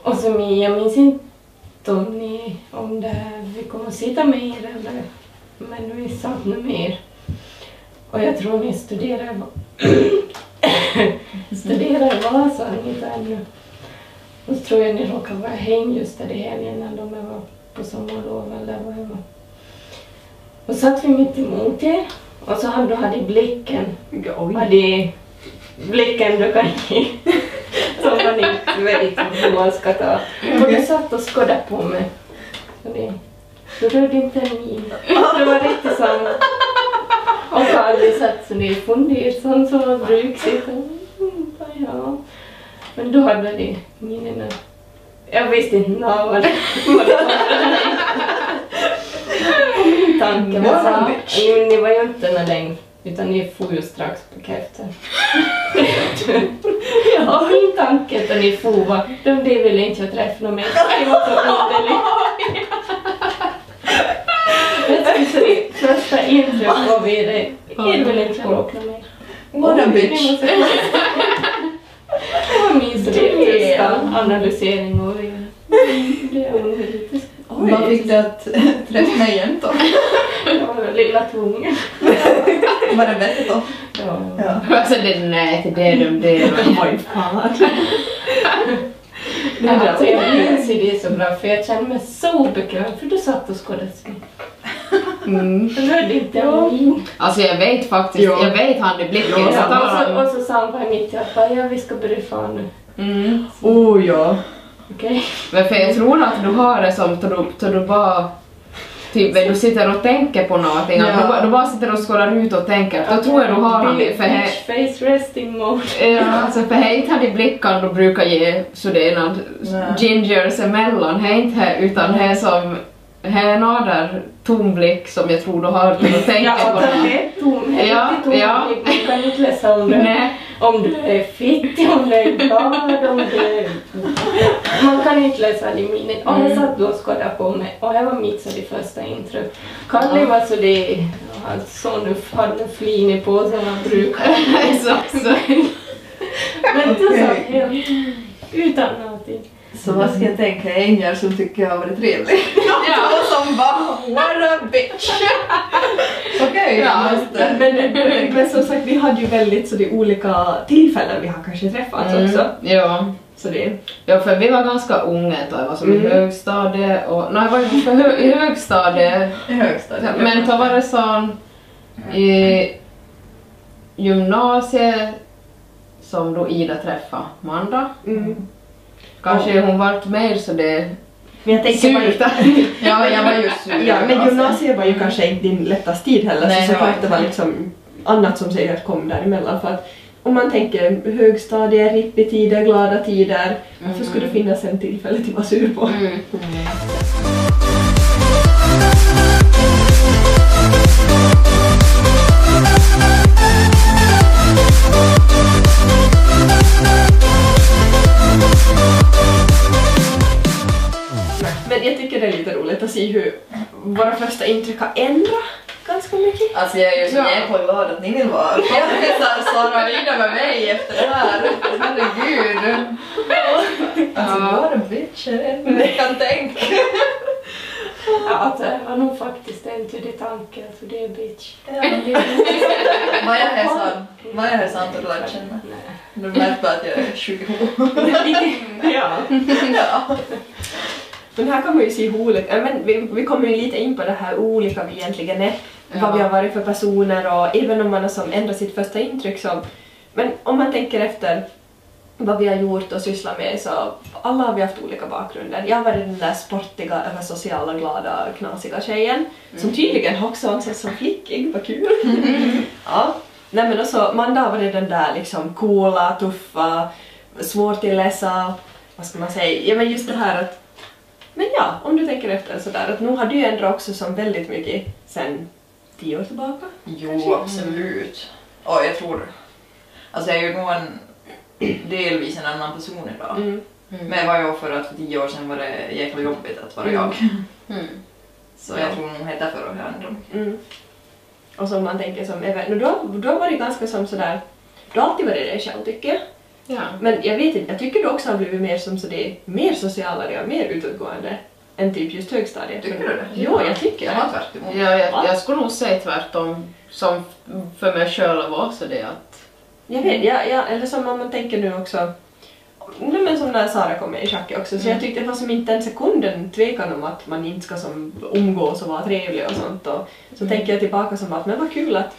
och så min, jag minns inte om ni, om det här, vi kommer att sitta med er eller, men vi satt nu med er. Och jag tror ni studerar, studerar Vasa ungefär ännu. Och så tror jag ni råkar vara hem just där i helgen när de var på sommarlov eller vad det var. Och satt vi mitt emot er och så hade du hade blicken, Oj. hade blicken du kan ge som man inte vet hur man ska ta. Och du satt och skådade på mig. Så det, du rörde inte en min. Det var riktigt som och Kalle satt så ner fundersam som var bruksigt. Mm, ja. Men då hade de minnena. Jag visste inte vad det var. Min tanke var så jo, ni var ju inte någon längre utan ni for ju strax på käften. Och min tanke att ni for var, de ville inte träffa någon mer. Det var så underligt. Intryck och vi det. Jag vill inte råkna mer. What a bitch. Det var min största analysering och det det är onödigt. Vad fick du att träffa mig igen då? Det lilla tungen. Var det vettigt då? Ja. Ja. Alltså det, nej, det är de, det är de. Oj fan. Alltså, jag minns ju det så bra för jag kände mig så bekväm för du satt och skådespelade. Mm. Du hörde inte jag min. Alltså jag vet faktiskt, Ja. jag vet han i blicken. Ja, Ja, och, så, och så sa han bara mitt i ja vi ska börja fan nu. Mm. Oh ja. Okej? Men för jag tror att du har det som då du, bara Typ du sitter och tänker på någonting, Ja. du, bara, du bara sitter och skålar ut och tänker, då tror jag du har det. För he, Bitch face resting mode. ja, alltså för he inte hade blickan du brukar ge sådana Nej. gingers emellan, he inte he, utan he som he är någon där tom blick som jag tror du har till att tänka Ja, på och den något. är tom. Ja, Ja, tom ja. blick. Man kan inte läsa om det. Om du är fittig, om du är glad, om du är... Man kan inte läsa det i minnet. Och jag Mm. satt då och skådade på mig och jag var mitt så det första intryck. Kalle var så det... Han så nu hade flin på som han brukar. Men du satt Okej. helt utan någonting. Så vad ska jag tänka? Änglar som tycker jag har varit trevlig. Ja. Och som bara what a bitch. Okej, Ja, jag måste... Men, men, men som sagt, vi hade ju väldigt så det är olika tillfällen vi har kanske träffats också. Mm, ja. Så det, Ja, för vi var ganska unga då, jag var som i Mm. högstadiet och... Nej, jag var ju hö, i högstadiet, I högstadiet. men då var det sån i gymnasiet som då Ida träffade Manda. mm. Kanske hon vart mer så det Men jag tänker bara. Ja, jag var just sur. ja, men gymnasiet var ju kanske inte din lättaste tid heller Nej, så såklart det var liksom annat som säkert kom däremellan för att om man tänker högstadie, rippitider, glada tider, varför skulle det finnas en tillfälle till att vara sur på? Mm. Men jag tycker det är lite roligt att se hur våra första intryck har ändrat ganska mycket. Alltså jag är ju så Ja. jäkla glad att ni vill vara kompisar Sara Ida med mig efter det här. Herregud. Alltså Ja. what a bitch är det enda jag kan tänka. Ja, det var nog faktiskt en till din tanke, för det är bitch. Vad jag är sant, vad jag är sant att lära känna. Nej. Du märker bara att jag är sjuk i huvudet. ja. Ja. Men här kan man ju se hur olika, ja, men vi, vi kommer ju lite in på det här olika vi egentligen är, vad vi har varit för personer och även om man har som ändrat sitt första intryck så, men om man tänker efter vad vi har gjort och sysslat med så alla har vi haft olika bakgrunder. Jag har varit den där sportiga, över sociala, glada, knasiga tjejen som tydligen också anses som flickig, vad kul! ja. Nej men också, Manda har varit den där liksom coola, tuffa, svårtillläsa, vad ska man säga, ja men just det här att men ja, om du tänker efter sådär att nu har du ändrat också som väldigt mycket sen tio år tillbaka. Jo, absolut. Och jag tror... Alltså jag är ju nog en delvis en annan person idag. Mm. Men jag var ju för att för tio år sedan var det jäkla jobbigt att vara Mm. jag. Mm. Så jag tror nog är därför jag har ändrat mig. Mm. Och som man tänker som Eva, nu då, då har varit ganska som sådär, du har alltid varit dig själv tycker jag. Ja. Men jag vet inte, jag tycker du också har blivit mer som så det, mer socialare och mer utåtgående än typ just högstadiet. Tycker Men- du det? Jo, jag tycker Jag det. Ja, jag, jag skulle nog säga tvärtom, som för mig själv också det att... Jag vet, ja, ja, eller som om man tänker nu också, nej men som när Sara kom med i schack också, så jag tyckte det var som inte en sekunden tvekan om att man inte ska som umgås och vara trevlig och sånt och så tänker jag tillbaka som att men vad kul att,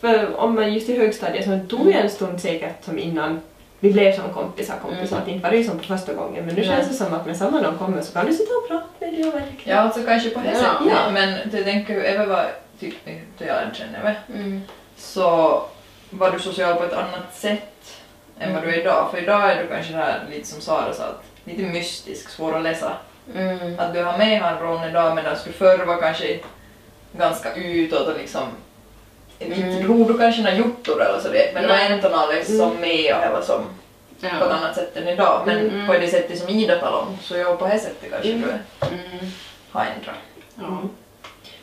för om man just i högstadiet så tog ju en stund säkert som innan vi blev som kompisar, kompisar, Mm. att inte var det som på första gången men nu Nej. känns det som att med samma någon kommer så kan du sitta och prata med dig och verkligen. Ja, alltså kanske på det Ja. sättet. Ja. Men jag tänker Eva var, typ, jag känna Eva, Mm. så var du social på ett annat sätt än vad du är idag. För idag är du kanske här, lite som Sara sa, att lite mystisk, svår att läsa. Mm. Att du har med han rollen idag medan du förr var kanske ganska utåt och liksom inte Mm. drog du kanske några hjortor eller så det, men det var Nej. ändå någon liksom med och var som på ett Ja. annat sätt än idag. Men Mm. på det sättet som Ida talade om så jag på det sättet kanske Mm. du Mm. har ändrat. Ja.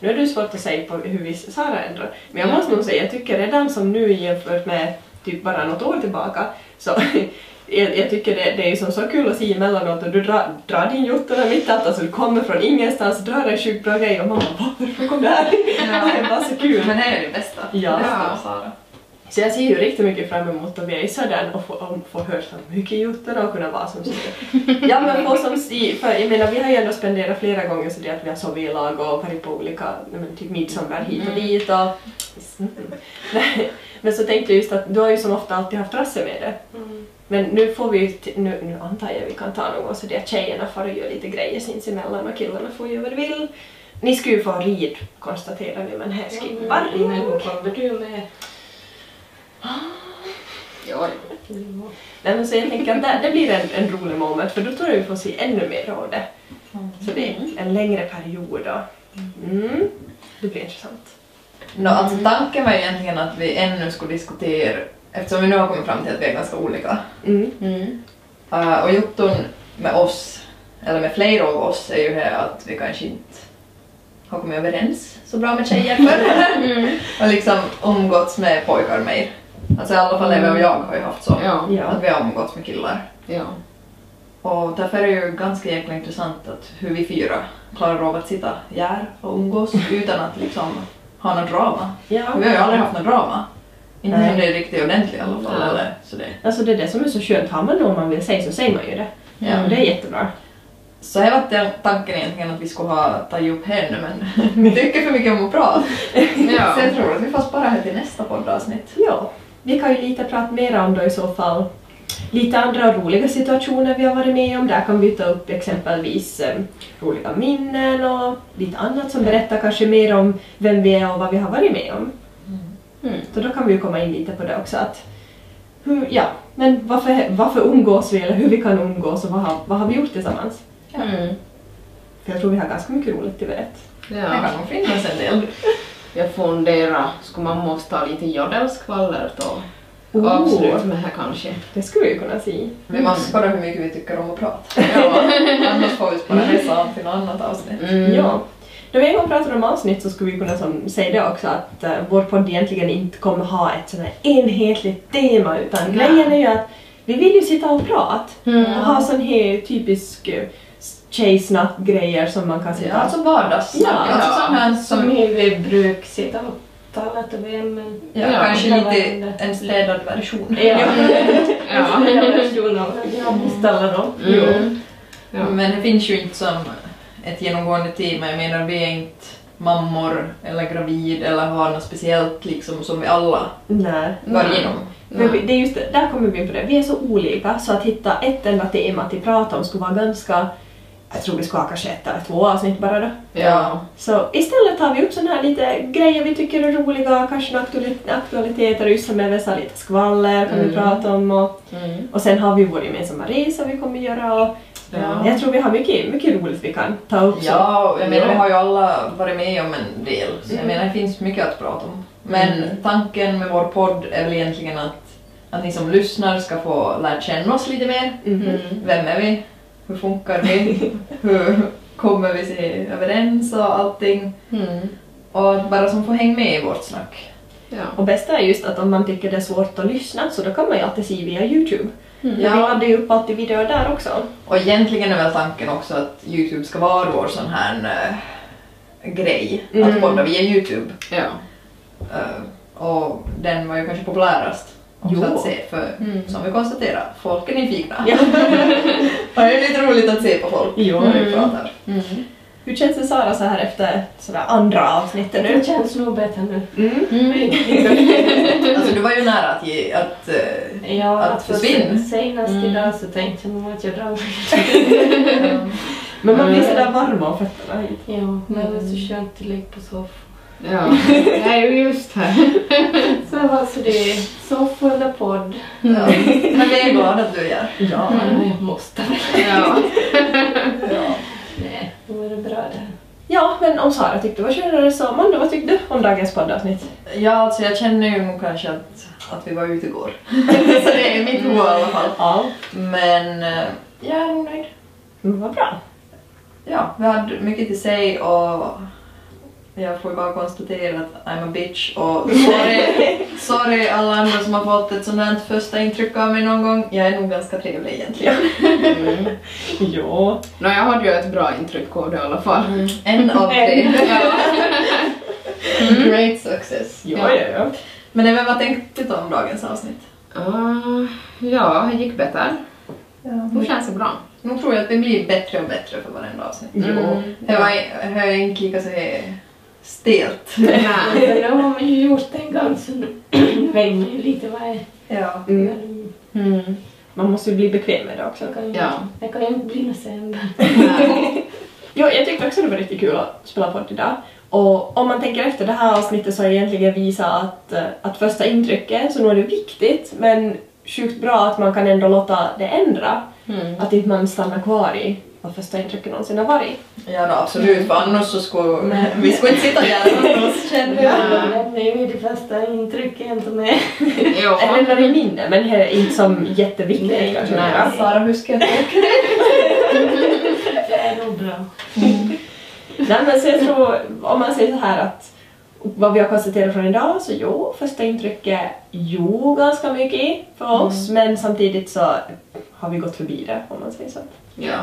Nu är det ju svårt att säga på hur vi Sara ändrar, men jag måste nog säga, jag tycker redan som nu jämfört med typ bara något år tillbaka, så jag, jag tycker det, det är som så kul att se emellanåt och du drar, drar din jottarna mitt i allt, alltså du kommer från ingenstans, drar en sjukt bra grej och man bara varför kom det här? det är bara så kul. Men det är det bästa. Ja. Det bästa med Sara. Så jag ser ju riktigt mycket fram emot att vi är i Södern och få, och få höra så mycket jottor och kunna vara som sitter. Ja men få som si, för jag menar vi har ju ändå spenderat flera gånger så det att vi har sovit i lag och varit på olika, men typ midsommar hit och dit och Nej, men så tänkte jag just att du har ju som ofta alltid haft Rasse med dig. Mm. Men nu får vi nu, nu antar jag vi kan ta någon gång så det att tjejerna får göra lite grejer sinsemellan och killarna får göra vad de vill. Ni skulle ju få rid konstaterar vi men här skippar Men då kommer du med. Ja, Nej, men så jag tänker att det, det blir en, en rolig moment för då tror jag vi får se ännu mer av det. Så det är en längre period då. Mm. Det blir intressant. No, alltså tanken var ju egentligen att vi ännu skulle diskutera, eftersom vi nu har kommit fram till att vi är ganska olika, Mm. Mm. Uh, och jotton med oss, eller med flera av oss, är ju här att vi kanske inte har kommit överens så bra med tjejer förr. Mm. och liksom umgåtts med pojkar mer. Alltså i alla fall Eva och jag har ju haft så. Ja. Ja. Att vi har umgåtts med killar. Ja. Och därför är det ju ganska jäkla intressant att hur vi fyra klarar av att sitta här och umgås utan att liksom ha något drama. Ja. Vi har ju aldrig haft något drama. Inte som det är riktigt ordentligt i alla fall. Nej. Eller, så, det. Alltså det är det som är så skönt. Har man någon man vill säga så säger man ju det. Ja. Och det är jättebra. så här var tanken egentligen att vi skulle ha tagit upp här nu men vi tycker för mycket om att prata. Ja. Så jag tror att vi får spara här till nästa poddavsnitt. Ja, vi kan ju lite prata mer om då i så fall. Lite andra roliga situationer vi har varit med om. Där kan vi ta upp exempelvis eh, roliga minnen och lite annat som berättar kanske mer om vem vi är och vad vi har varit med om. Mm. Så då kan vi ju komma in lite på det också. Att hur, ja, men varför, varför umgås vi eller hur vi kan umgås och vad har, vad har vi gjort tillsammans? Mm. För jag tror vi har ganska mycket roligt till berätt. Det Ja. kan nog finnas en del. Jag funderar, skulle man måste ha lite jodelskvaller då? Oh. Avslut med här kanske. Det skulle vi ju kunna se. Vi måste spara hur mycket vi tycker om att prata. Ja. Annars får vi spara det an till något annat avsnitt. Mm. Ja. Då vi en gång pratade om avsnitt så skulle vi kunna som, säga det också att uh, vår podd egentligen inte kommer ha ett sånt här enhetligt tema utan Nej. grejen är ju att vi vill ju sitta och prata Mm. och ha sån här typisk uh, tjejsnack-grejer som man kan sitta Ja, alltså vardagssnack. Ja. Alltså här Som som hur vi brukar sitta och tala till varandra. ja, Ja, kanske lite en städad version. Ja. Ja. En version av ställa dem. Mm. Ja. Men det finns ju inte som ett genomgående tema. Jag menar, vi är inte mammor eller gravid eller har något speciellt liksom som vi alla Nej. går igenom. Men vi- det är just det, där kommer vi in på det. Vi är så olika så att hitta ett enda tema att prata om skulle vara ganska jag tror vi skulle ha kanske ett eller två avsnitt bara då. Ja. Så istället tar vi upp sådana här lite grejer vi tycker är roliga, kanske några aktuali- aktualiteter, just som Eve sa, lite skvaller kan vi Mm. prata om och, Mm. och sen har vi vår gemensamma resa vi kommer göra och Ja. jag tror vi har mycket, mycket roligt vi kan ta upp. Ja, och jag menar vi har ju alla varit med om en del, så jag Mm. menar det finns mycket att prata om. Men Mm. tanken med vår podd är väl egentligen att, att ni som lyssnar ska få lära känna oss lite mer. Mhm. Mm. Vem är vi? Hur funkar vi? Hur kommer vi se överens och allting? Mm. Och bara som får hänga med i vårt snack. Ja. Och bästa är just att om man tycker det är svårt att lyssna så då kan man ju alltid se via Youtube. Mm. Ja. Vi laddar ju upp alltid videor där också. Och egentligen är väl tanken också att Youtube ska vara vår sån här äh, grej, Mm. att podda via Youtube. Ja. Äh, och den var ju kanske populärast också Jo. att se för Mm. som vi konstaterar, folk är nyfikna. Ja. Och det är lite roligt att se på folk Jo. när vi Mm. pratar. Mm. Hur känns det Sara så här efter sådär andra avsnittet nu? Det känns nog bättre nu. Mm. Mm. Alltså du var ju nära att ge, att... äh, Ja, Att försvinna. Senast Mm. idag så tänkte jag nog att jag drar ähm, Men man blir Mm. sådär varm om fötterna. Ja, men det är Mm. så skönt att ligga på soffan. Ja. Jag är ju just här. Så alltså det är soffa eller podd. ja. Men vi är glada att du här. Ja. Ja, jag måste. Ja. Ja. Nej, då är det bra det. Ja, men om Sara tyckte det var skönare så Amanda, vad tyckte du om dagens poddavsnitt? Ja, alltså jag känner ju kanske att, att vi var ute igår. så det är mitt huvud i alla fall. Ja. Men äh, jag är nog nöjd. Men vad bra. Ja, vi hade mycket till sig och Jag får ju bara konstatera att I'm a bitch och sorry, sorry alla andra som har fått ett sånt här första intryck av mig någon gång. Jag är nog ganska trevlig egentligen. Mm. Ja. Nå, jag hade ju ett bra intryck av det i alla fall. En av tre. Mm. Great success. Ja, Ja. ja. Men även vad tänkte du om dagens avsnitt? Uh, ja, det gick bättre. Ja. Hur känns det bra? Nu tror jag att det blir bättre och bättre för varenda avsnitt. Jo. Mm. Det var det är inte lika så här stelt. Nej. Men nu har man ju gjort det en gång så nu vet man ju lite vad är. Ja. Mm. Mm. Man måste ju bli bekväm med det också. Det kan ju, Ja. det kan ju inte bli något sämre. Nej. Jo, jag tyckte också det var riktigt kul att spela podd idag. Och om man tänker efter det här avsnittet så har jag egentligen visat att, eh, att första intrycket, så nu är det viktigt, men sjukt bra att man kan ändå låta det ändra. Mm. Att inte man stannar kvar i vad första intrycket någonsin har varit. Ja, no, absolut, för annars så skulle Nej. vi skulle inte sitta här med oss känner jag. Ja. Det är ju det första intrycket inte med. Eller när är minne, men det är inte som jätteviktigt Nej, kanske. nej. mera. Sara, hur ska jag tänka? Det är nog bra. Nej men så jag tror, om man säger så här att vad vi har konstaterat från idag så jo, första intrycket jo ganska mycket för oss men samtidigt så har vi gått förbi det om man säger så. Ja.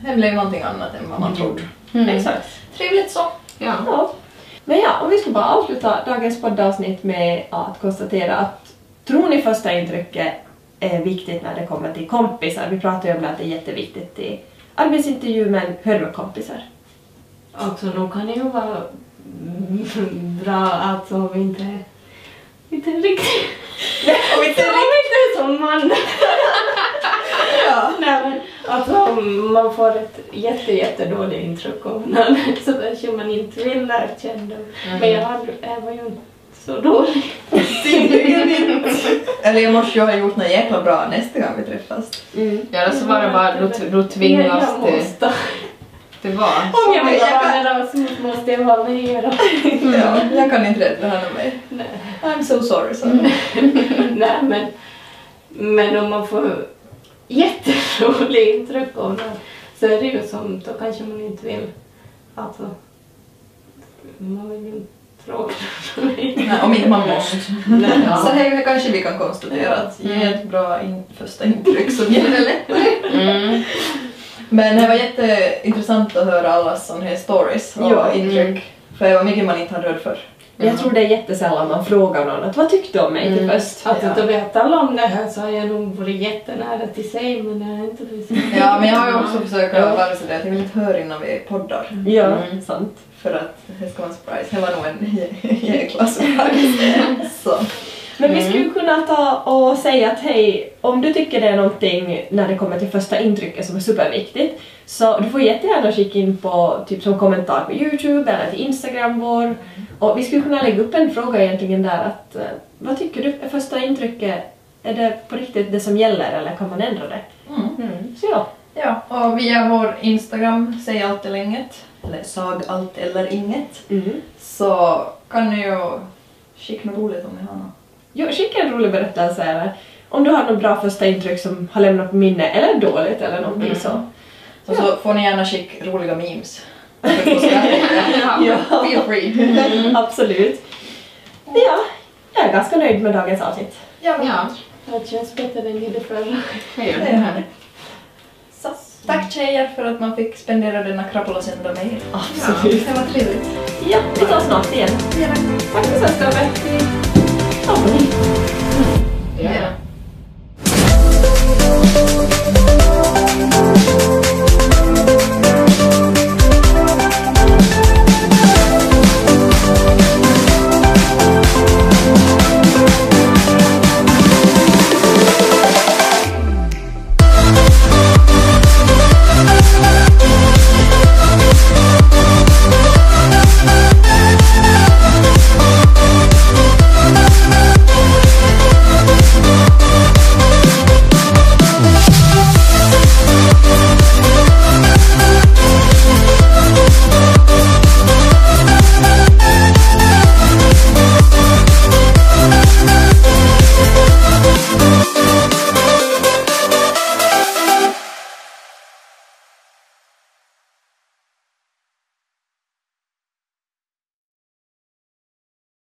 Det blev någonting annat än vad man trodde. Mm. Exakt. Trevligt så. Ja. Ja. Men ja, om vi ska bara avsluta dagens poddavsnitt med att konstatera att tror ni första intrycket är viktigt när det kommer till kompisar? Vi pratar ju om att det är jätteviktigt i arbetsintervju men hur är det med kompisar? Också nu kan det ju vara bra att om vi inte inte riktigt om vi inte är som man. Ja. Nej men alltså om man får ett jätte av någon så kanske man inte vill lära känna dem. Men jag, hade, jag var ju inte så dålig. Eller jag måste ju ha gjort något jäkla bra nästa gång vi träffas. Mm. Ja, så var det bara du, tvingas jag till, måste. till vad? Om jag vill Jag ha kan- en Rasmus måste jag vara med då. Ja, jag kan inte rädda honom mig. Nej. I'm so sorry. Sara. Nej men, men om man får av någon så är det ju som, då kanske man inte vill, alltså, man vill ju inte tråka Nej, om inte man måste. Nej, Ja. Så här kanske vi kan konstatera att ge ett bra in, första intryck så blir det lättare. Mm. Men det var jätteintressant att höra allas sån här stories och Ja. intryck. För det var mycket man inte hade hört för. Jag tror det är jättesällan man frågar någon att vad tyckte du om mig till Mm. först? Alltså Ja. då vet alla om det här så har jag nog varit jättenära till sig men jag har inte precis. Ja, men jag har ju också försökt Ja. vara sådär att jag vill inte höra innan vi poddar. Ja, Mm. sant. För att det ska vara en surprise. Det var nog en jä- jäkla surprise. Så. Men vi Mm. skulle kunna ta och säga att hej, om du tycker det är någonting när det kommer till första intrycket som är superviktigt, så du får jättegärna skicka in på typ som kommentar på Youtube eller till Instagram vår. Och vi skulle kunna lägga upp en fråga egentligen där att eh, vad tycker du är första intrycket? Är det på riktigt det som gäller eller kan man ändra det? Mm. Mm. Så ja. Ja, och via vår Instagram, säg allt eller inget, eller sag allt eller inget, Mm. så kan ni ju skicka något roligt om ni har något. Jo, skicka en rolig berättelse eller om du har något bra första intryck som har lämnat på minne eller dåligt eller någonting Mm. så. Och så får ni gärna skicka roliga memes. Ja. Feel free. Absolut. Ja, jag är ganska nöjd med dagens avsnitt. Ja, Ja, Det känns bättre än det förra. det. Så, tack tjejer för att man fick spendera denna krapulosända med er. Absolut. Det var trevligt. Ja, vi tar snart igen. Tack för sällskapet. 造福利。嗯，别、Oh, oh,